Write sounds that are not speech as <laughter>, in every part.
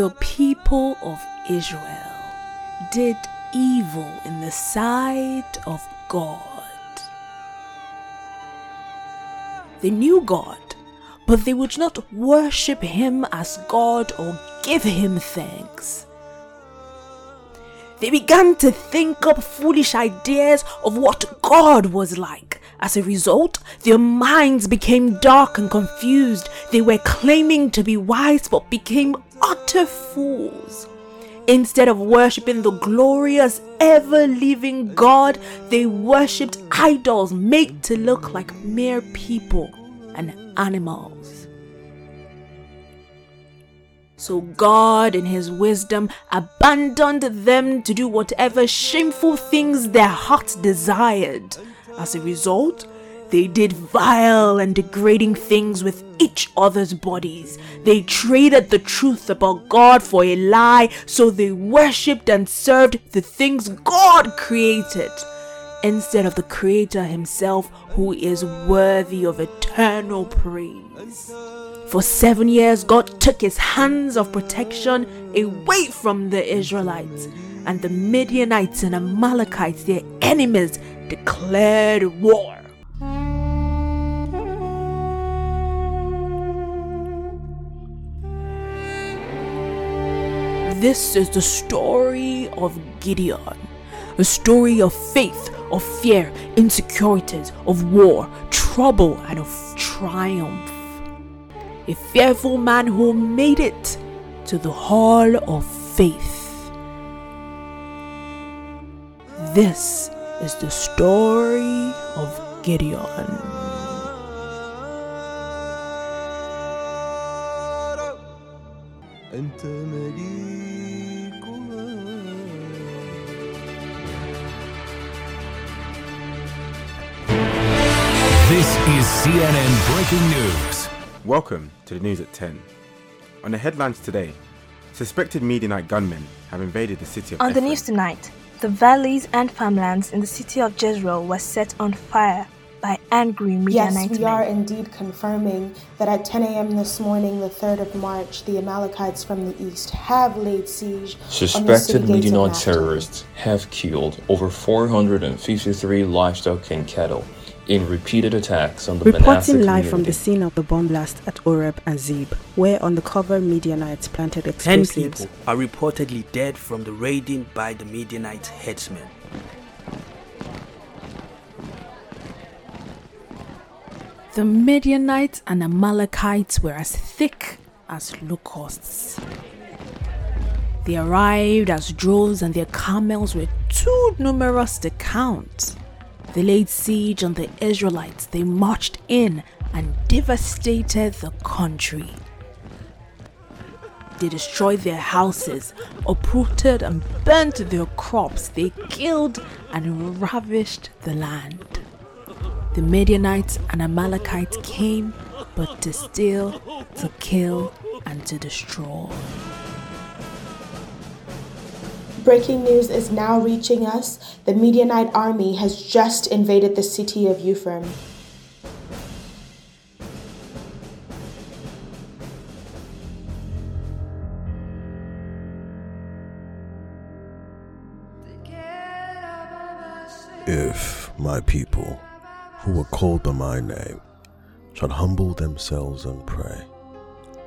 The people of Israel did evil in the sight of God. They knew God, but they would not worship Him as God or give Him thanks. They began to think up foolish ideas of what God was like. As a result, their minds became dark and confused. They were claiming to be wise but became utter fools. Instead of worshipping the glorious, ever living God, they worshipped idols made to look like mere people and animals. So God, in His wisdom, abandoned them to do whatever shameful things their hearts desired. As a result, they did vile and degrading things with each other's bodies. They traded the truth about God for a lie, so they worshipped and served the things God created instead of the Creator Himself, who is worthy of eternal praise. For seven years, God took His hands of protection away from the Israelites, and the Midianites and Amalekites, their enemies, declared war. This is the story of Gideon, a story of faith, of fear, insecurities, of war, trouble, and of triumph. A fearful man who made it to the hall of faith. This is the story of Gideon. أنت مليكها This is CNN Breaking News. Welcome to the news at 10. On the headlines today, suspected Midianite gunmen have invaded the city of On the news tonight, the valleys and farmlands in the city of Jezreel were set on fire by angry Yes, Midianite we are men. indeed confirming that at 10 a.m. this morning, the 3rd of March, the Amalekites from the east have laid siege on the city Suspected gates of Midianite terrorists have killed over 453 livestock and cattle in repeated attacks on the Reporting monastic live from the scene of the bomb blast at Oreb and Zeb, where undercover Midianites planted Ten explosives. people are reportedly dead from the raiding by the Midianite headsmen. The Midianites and Amalekites were as thick as locusts. They arrived as droves, and their camels were too numerous to count. They laid siege on the Israelites. They marched in and devastated the country. They destroyed their houses, uprooted and burnt their crops. They killed and ravished the land. The Midianites and Amalekites came but to steal, to kill, and to destroy. Breaking news is now reaching us. The Midianite army has just invaded the city of Ephraim. If my people, who are called by my name, shall humble themselves and pray,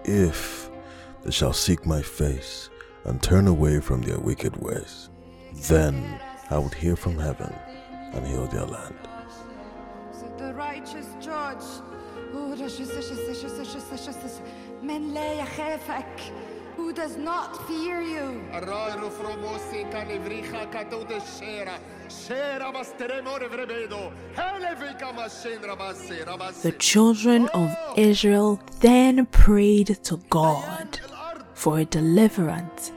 if they shall seek my face and turn away from their wicked ways, then I would hear from heaven and heal their land. The righteous judge. Oh, Men لا يخافك. Who does not fear you? الرائر فروموسي كاليفريخا كتود الشيرة شيرة باستريمور فريبيدو هلفيكا ماشين رباسي رباسي The children of Israel then prayed to God for a deliverance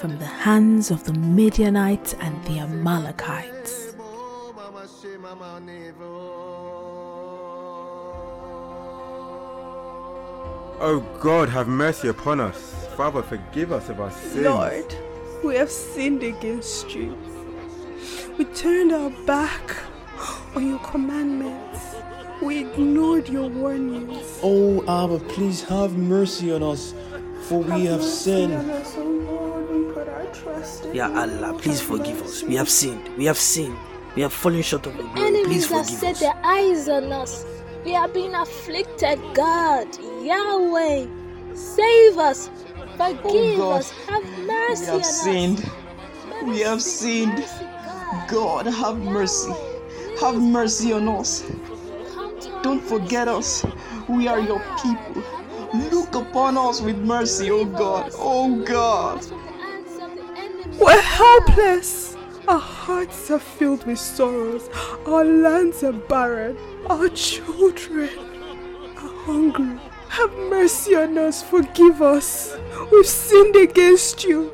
from the hands of the Midianites and the Amalekites. Oh God, have mercy upon us. Father, forgive us of our sins. Lord, we have sinned against you. We turned our back on your commandments. We ignored your warnings. Oh, Abba, please have mercy on us. For we have sinned. Ya Allah, please forgive us. We have sinned. We have sinned. We have fallen short of the glory. Please Enemies have set us. their eyes on us. We are being afflicted, God. Yahweh, save us. Forgive God, us. Have mercy on us. We on have us. sinned. We have sinned. God, have mercy. Have mercy on us. Don't forget us. We are your people. Look upon us with mercy, oh God. Oh God. We're helpless. Our hearts are filled with sorrows. Our lands are barren. Our children are hungry. Have mercy on us. Forgive us. We've sinned against you.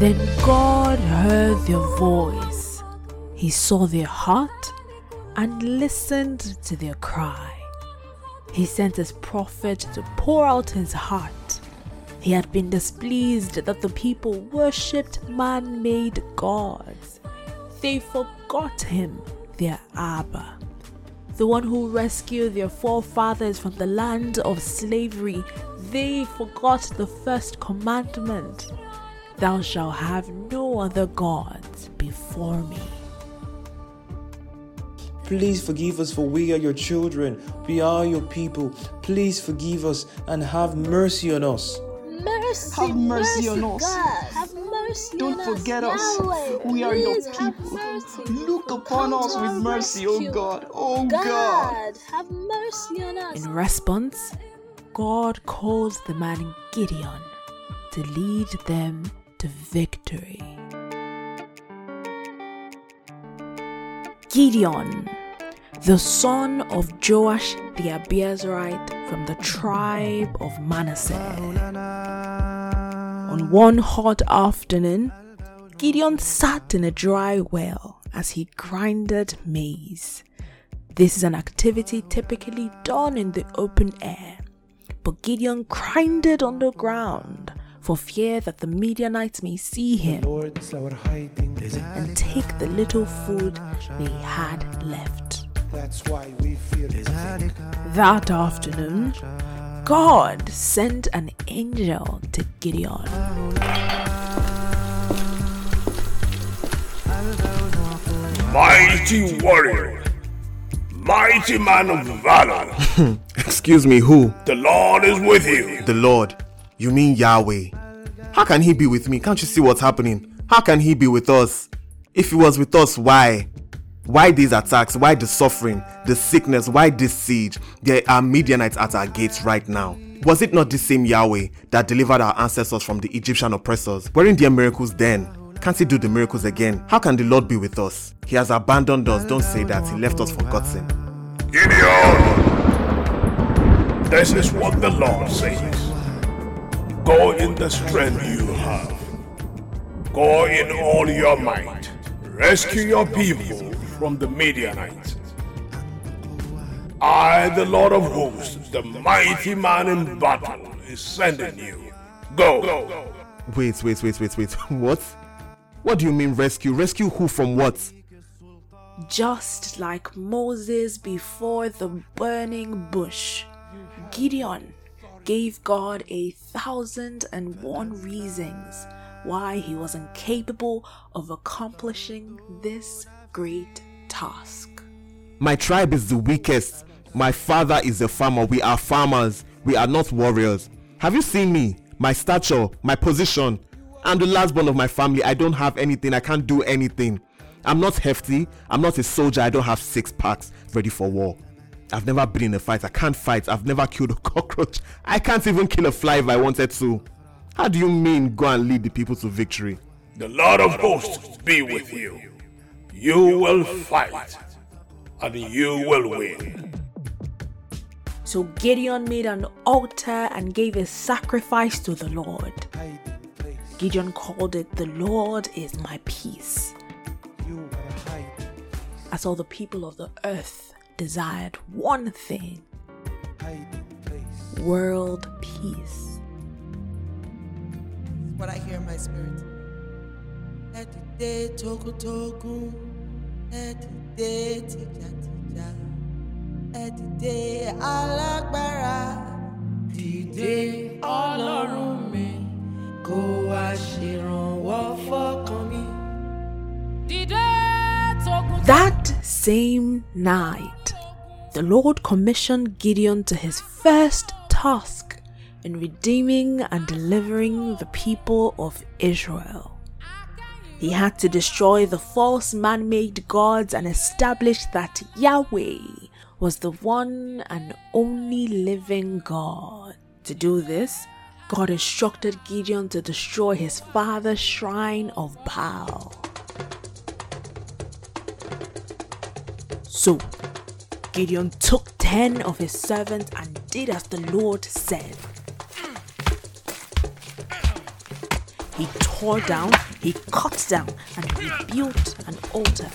Then God heard their voice. He saw their heart and listened to their cry. He sent his prophet to pour out his heart. He had been displeased that the people worshipped man made gods. They forgot him, their Abba, the one who rescued their forefathers from the land of slavery. They forgot the first commandment Thou shalt have no other gods before me. Please forgive us, for we are your children. We are your people. Please forgive us and have mercy on us. Mercy, Have mercy on us. God. Have mercy Don't on forget us. us. Yahweh, We are your please have people. mercy. Look upon Come us with our mercy, oh rescue. God. Oh God. God, have mercy on us. In response, God calls the man Gideon to lead them to victory. Gideon, the son of Joash the Abiezrite from the tribe of Manasseh. On one hot afternoon, Gideon sat in a dry well as he grinded maize. This is an activity typically done in the open air, but Gideon grinded on the ground for fear that the Midianites may see him and take the little food they had left. That's why we fear That afternoon, God sent an angel to Gideon. Mighty warrior, mighty man of valor, <laughs> Excuse me, who? the Lord is with you. The Lord. You mean Yahweh. How can he be with me? Can't you see what's happening? How can he be with us? If he was with us, why? Why these attacks? Why the suffering, the sickness? Why this siege? There are Midianites at our gates right now. Was it not the same Yahweh that delivered our ancestors from the Egyptian oppressors? Weren't there miracles then? Can't he do the miracles again? How can the Lord be with us? He has abandoned us. Don't say that. He left us forgotten. Gideon, this is what the Lord says. Go in the strength you have. Go in all your might. Rescue your people from the Midianites. I, the Lord of hosts, the mighty man in battle, is sending you. Go. Wait, wait, wait, wait, wait. <laughs> What? What do you mean rescue? Rescue who from what? Just like Moses before the burning bush, Gideon gave God a thousand and one reasons why he was incapable of accomplishing this great task. My tribe is the weakest. My father is a farmer. We are farmers. We are not warriors. Have you seen me? My stature, my position. I'm the last born of my family. I don't have anything. I can't do anything. I'm not hefty. I'm not a soldier. I don't have six packs ready for war. I've never been in a fight. I can't fight. I've never killed a <laughs> cockroach. I can't even kill a fly if I wanted to. How do you mean go and lead the people to victory? The Lord of hosts be with you. You will fight, and you will win. So Gideon made an altar and gave a sacrifice to the Lord. Gideon called it, The Lord is my peace. As all the people of the earth desired one thing world peace. What I hear in my spirit. Ẹ̀dìdé togotogun, ẹ̀dìdé tìjàtìjà, alágbára. Dìde ọlọ́run mi, kó wá ṣèrànwọ́ fọ́kàn mi. That same night, the Lord commissioned Gideon to his first task in redeeming and delivering the people of Israel. He had to destroy the false man made gods and establish that Yahweh was the one and only living God. To do this, God instructed Gideon to destroy his father's shrine of Baal. So, Gideon took ten of his servants and did as the Lord said. He tore down, he cut down, and rebuilt an altar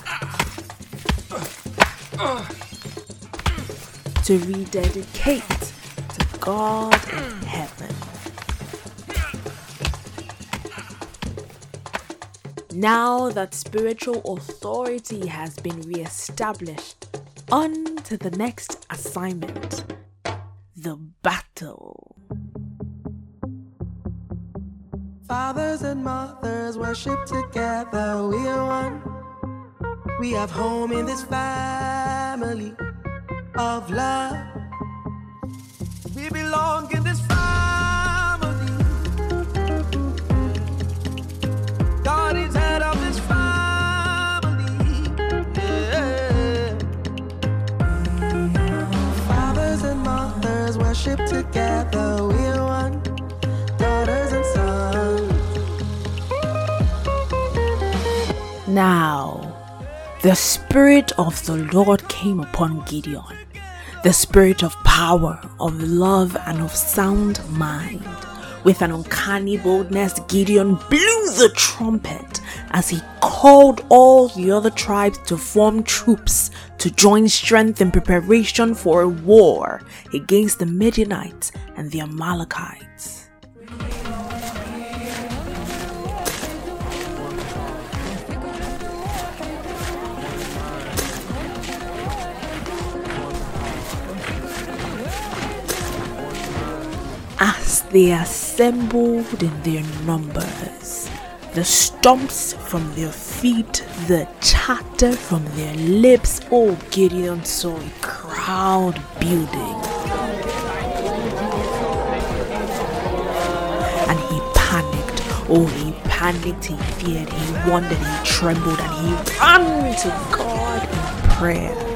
to rededicate to God in heaven. Now that spiritual authority has been re-established, on to the next assignment the battle. Fathers and mothers worship together. We are one. We have home in this family of love. We belong in this Now, the Spirit of the Lord came upon Gideon, the Spirit of power, of love, and of sound mind. With an uncanny boldness, Gideon blew the trumpet as he called all the other tribes to form troops to join strength in preparation for a war against the Midianites and the Amalekites. They assembled in their numbers, the stumps from their feet, the chatter from their lips, oh, Gideon saw a crowd building. And he panicked. Oh, he panicked, he feared, he wondered, he trembled, and he ran to God in prayer.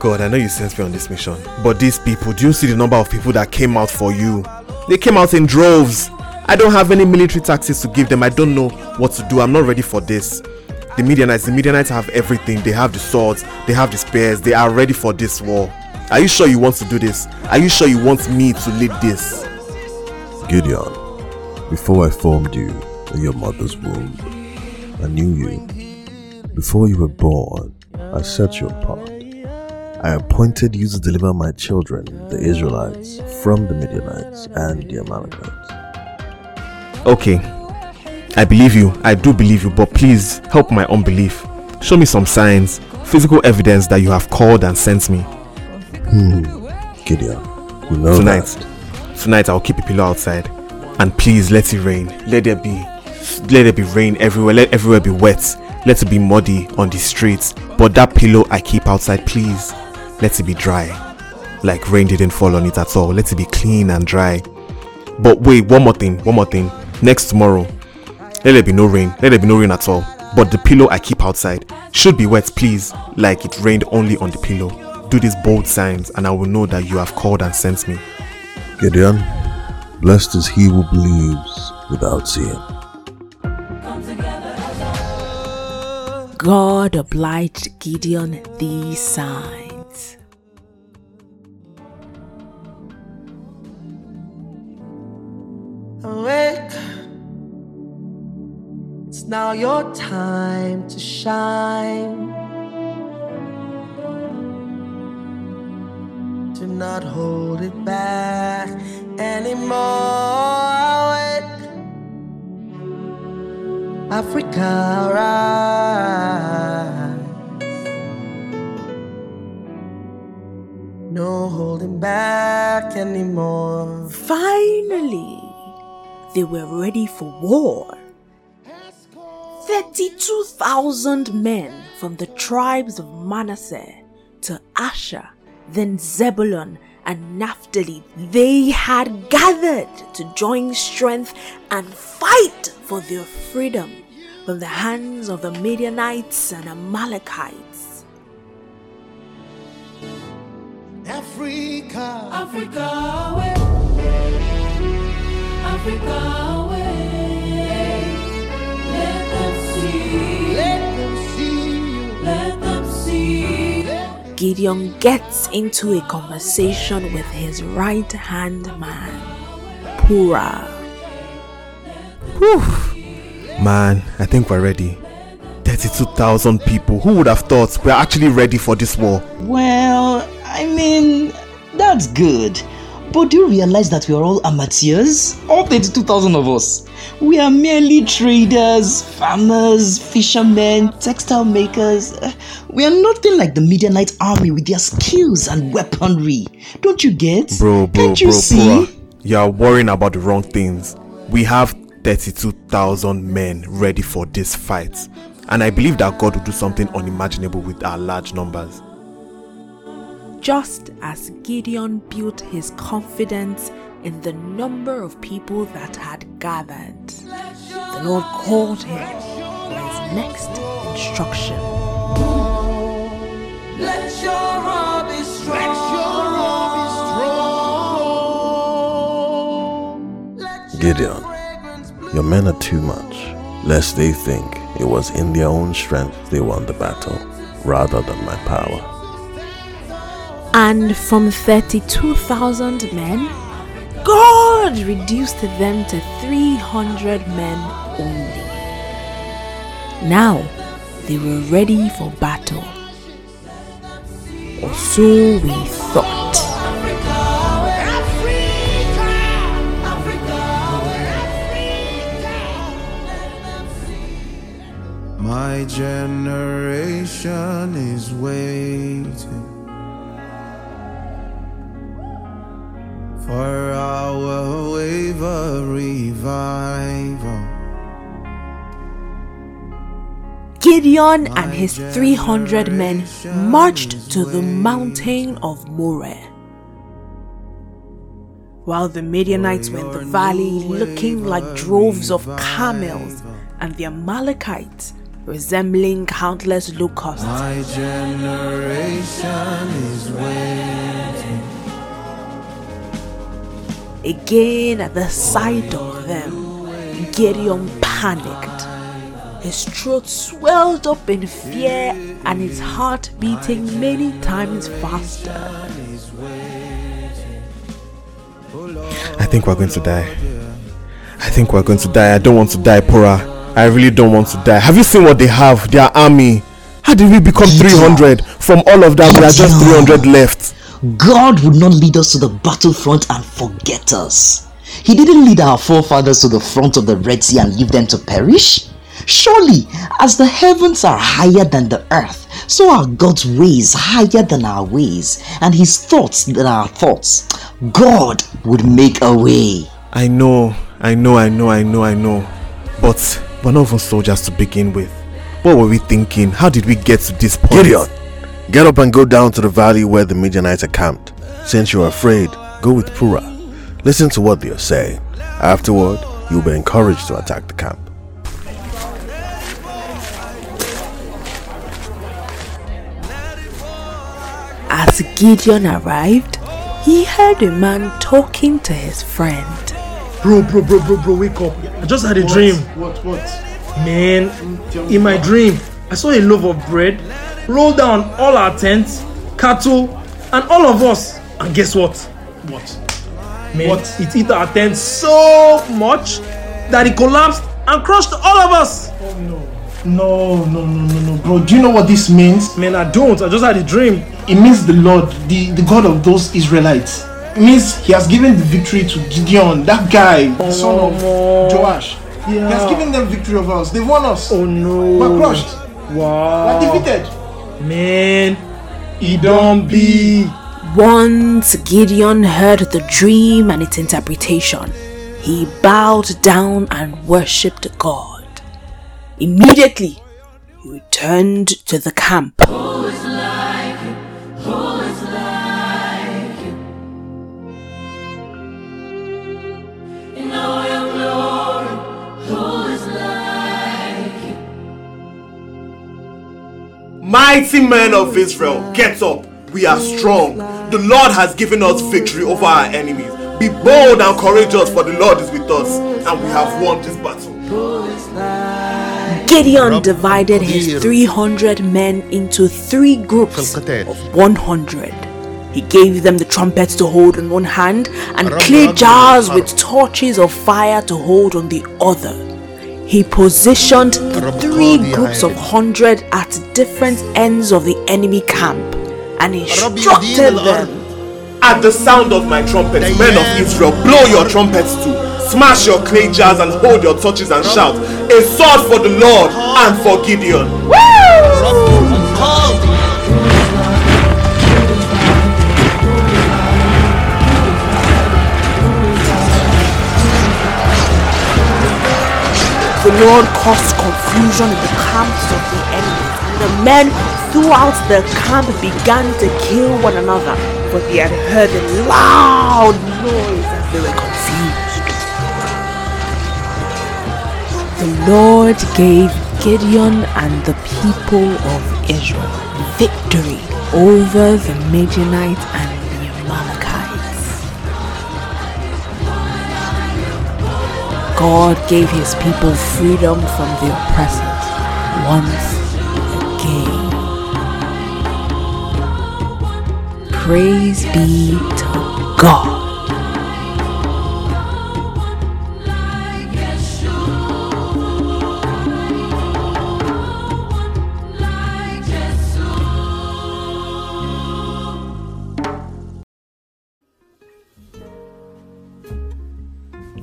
God, I know you sent me on this mission, but these people, do you see the number of people that came out for you? They came out in droves. I don't have any military taxes to give them. I don't know what to do. I'm not ready for this. The Midianites, the Midianites have everything. They have the swords, they have the spears, they are ready for this war. Are you sure you want to do this? Are you sure you want me to lead this? Gideon, before I formed you in your mother's womb, I knew you. Before you were born, I set you apart. I appointed you to deliver my children, the Israelites, from the Midianites and the Amalekites. Okay, I believe you. I do believe you, but please help my unbelief. Show me some signs, physical evidence that you have called and sent me. Hmm, Gideon, you know tonight, that. tonight I'll keep a pillow outside, and please let it rain. Let there be, let there be rain everywhere. Let everywhere be wet. Let it be muddy on the streets. But that pillow I keep outside, please, let it be dry, like rain didn't fall on it at all. Let it be clean and dry. But wait, one more thing, one more thing. Next tomorrow, let there be no rain. Let there be no rain at all. But the pillow I keep outside should be wet, please, like it rained only on the pillow. Do these bold signs, and I will know that you have called and sent me. Gideon, blessed is he who believes without seeing. God obliged Gideon these signs. Now your time to shine. Do not hold it back anymore. Africa, rise. No holding back anymore. Finally, they were ready for war. 32,000 men from the tribes of Manasseh to Asher, then Zebulun and Naphtali, they had gathered to join strength and fight for their freedom from the hands of the Midianites and Amalekites. Africa, Africa, away. Africa, see. Let them see. Let them see. Gideon gets into a conversation with his right hand man, Purah. Whew. Man, I think we're ready. 32,000 people. Who would have thought we're actually ready for this war? Well, I mean, that's good. But do you realize that we are all amateurs? All 32,000 of us. We are merely traders, farmers, fishermen, textile makers. Uh, We are nothing like the Midianite army with their skills and weaponry. Don't you get? Bro, bro, Can't you bro, see? Purah, You're worrying about the wrong things. We have 32,000 men ready for this fight. And I believe that God will do something unimaginable with our large numbers. Just as Gideon built his confidence in the number of people that had gathered, the Lord called him for his next instruction. Let your heart be strong. Let your heart be strong. Gideon, your men are too much, lest they think it was in their own strength they won the battle, rather than my power. And from 32,000 men, God reduced them to 300 men only. Now they were ready for battle. Or so we thought. My generation is waiting for our wave of revival. Gideon and his 300 men marched to the mountain of Moreh. While the Midianites were in the valley looking like droves of camels, and the Amalekites resembling countless locusts. My generation is waiting. Again, at the sight of them, Gideon panicked. His throat swelled up in fear and his heart beating many times faster. I think we're going to die. I think we're going to die. I don't want to die, Purah. I really don't want to die. Have you seen what they have? Their army. How did we become 300? From all of that, we are just 300 left. God would not lead us to the battlefront and forget us. He didn't lead our forefathers to the front of the Red Sea and leave them to perish. Surely, as the heavens are higher than the earth, so are God's ways higher than our ways, and his thoughts than our thoughts. God would make a way. I know, I know, I know, I know, I know. But we're not even soldiers to begin with. What were we thinking? How did we get to this point? Gideon, get up and go down to the valley where the Midianites are camped. Since you're afraid, go with Purah. Listen to what they are saying. Afterward, you'll be encouraged to attack the camp. As Gideon arrived, he heard a man talking to his friend. Bro, bro, bro, bro, bro, wake up. I just had a What? dream. What? What? Man, in my dream, I saw a loaf of bread roll down all our tents, cattle, and all of us. And guess what? What? Man, it hit our tent so much that it collapsed and crushed all of us. Oh no. No, no, no, no, no, bro. Do you know what this means? Man, I don't. I just had a dream. It means the Lord, the, the God of those Israelites. It means He has given the victory to Gideon, that guy, the oh, son of Joash. He has given them victory over us. They won us. Oh no. We're crushed. Wow. We're defeated. Man, it don't be. Once Gideon heard the dream and its interpretation, he bowed down and worshipped God. Immediately, he returned to the camp. Mighty men of Israel, get up. We are strong. The Lord has given us victory over our enemies. Be bold and courageous, for the Lord is with us, and we have won this battle. Gideon divided his 300 men into three groups of 100. He gave them the trumpets to hold in one hand and clay jars with torches of fire to hold on the other. He positioned the three groups of 100 at different ends of the enemy camp and instructed them. At the sound of my trumpet, men of Israel, blow your trumpets too. Smash your clay jars and hold your torches and shout, A sword for the Lord and for Gideon. The Lord caused confusion in the camps of the enemy, and the men throughout the camp began to kill one another, for they had heard a loud noise and they were confused. The Lord gave Gideon and the people of Israel victory over the Midianites and God gave his people freedom from the oppressors once again. Praise be to God.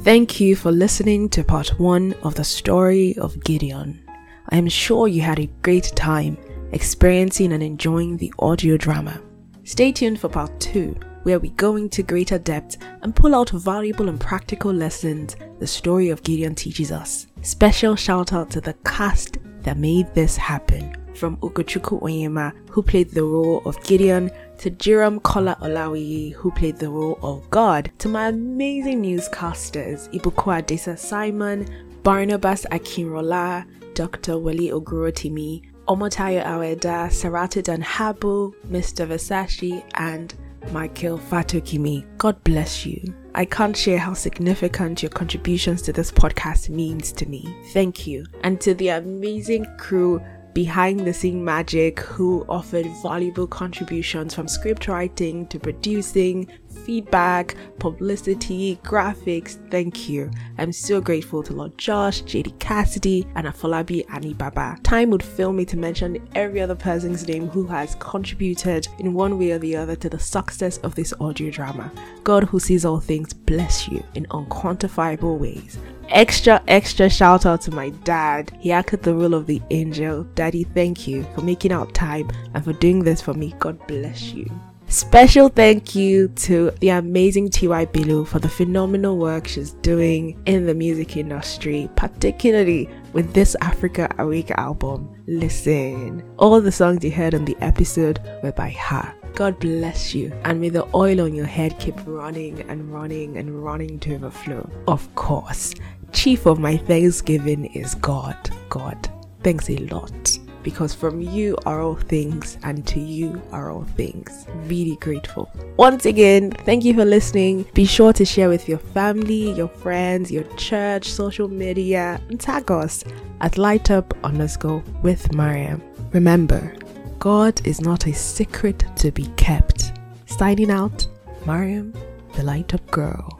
Thank you for listening to part one of the story of Gideon. I am sure you had a great time experiencing and enjoying the audio drama. Stay tuned for part two, where we go into greater depth and pull out valuable and practical lessons the story of Gideon teaches us. Special shout out to the cast that made this happen. From Ugochukwu Onyema, who played the role of Gideon, to Jiram Kola Olawiyi, who played the role of God, to my amazing newscasters, Ibuko Adesa Simon, Barnabas Akinrola, Dr. Wale Ogurotimi, Omotayo Aweda, Saratu Danhabu, Mr. Versace, and Michael Fatokimi. God bless you. I can't share how significant your contributions to this podcast means to me. Thank you. And to the amazing crew behind the scene magic who offered valuable contributions from script writing to producing, feedback, publicity, graphics. Thank you. I'm so grateful to Lord Josh, JD Cassidy, and Afolabi Anibaba. Time would fail me to mention every other person's name who has contributed in one way or the other to the success of this audio drama. God who sees all things bless you in unquantifiable ways. Extra, extra shout out to my dad. He acted the role of the angel. Daddy, thank you for making out time and for doing this for me. God bless you. Special thank you to the amazing T.Y. Bello for the phenomenal work she's doing in the music industry, particularly with this Africa Awake album. Listen, all the songs you heard on the episode were by her. God bless you, and may the oil on your head keep running and running and running to overflow. Of course, chief of my thanksgiving is God. God, thanks a lot because from you are all things and to you are all things. Really grateful. Once again, thank you for listening. Be sure to share with your family, your friends, your church, social media, and tag us at light up underscore with Mariam. Remember, God is not a secret to be kept. Signing out, Mariam the light up girl.